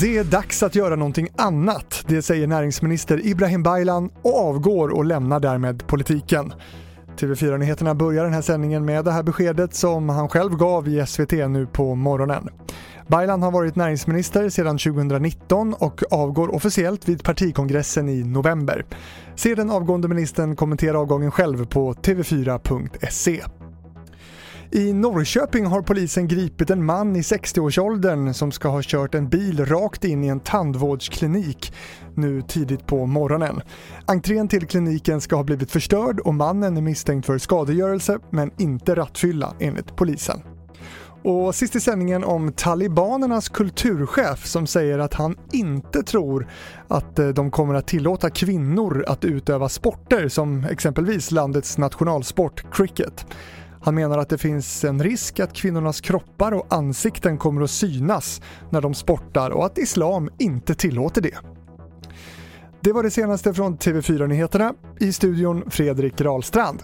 Det är dags att göra någonting annat, det säger näringsminister Ibrahim Baylan och avgår och lämnar därmed politiken. TV4-nyheterna börjar den här sändningen med det här beskedet som han själv gav i SVT nu på morgonen. Baylan har varit näringsminister sedan 2019 och avgår officiellt vid partikongressen i november. Se den avgående ministern kommentera avgången själv på tv4.se. I Norrköping har polisen gripit en man i 60-årsåldern som ska ha kört en bil rakt in i en tandvårdsklinik nu tidigt på morgonen. Entrén till kliniken ska ha blivit förstörd och mannen är misstänkt för skadegörelse men inte rattfylla enligt polisen. Och sist i sändningen om talibanernas kulturchef som säger att han inte tror att eh, de kommer att tillåta kvinnor att utöva sporter som exempelvis landets nationalsport cricket. Han menar att det finns en risk att kvinnornas kroppar och ansikten kommer att synas när de sportar och att islam inte tillåter det. Det var det senaste från TV4 Nyheterna. I studion Fredrik Rahlstrand.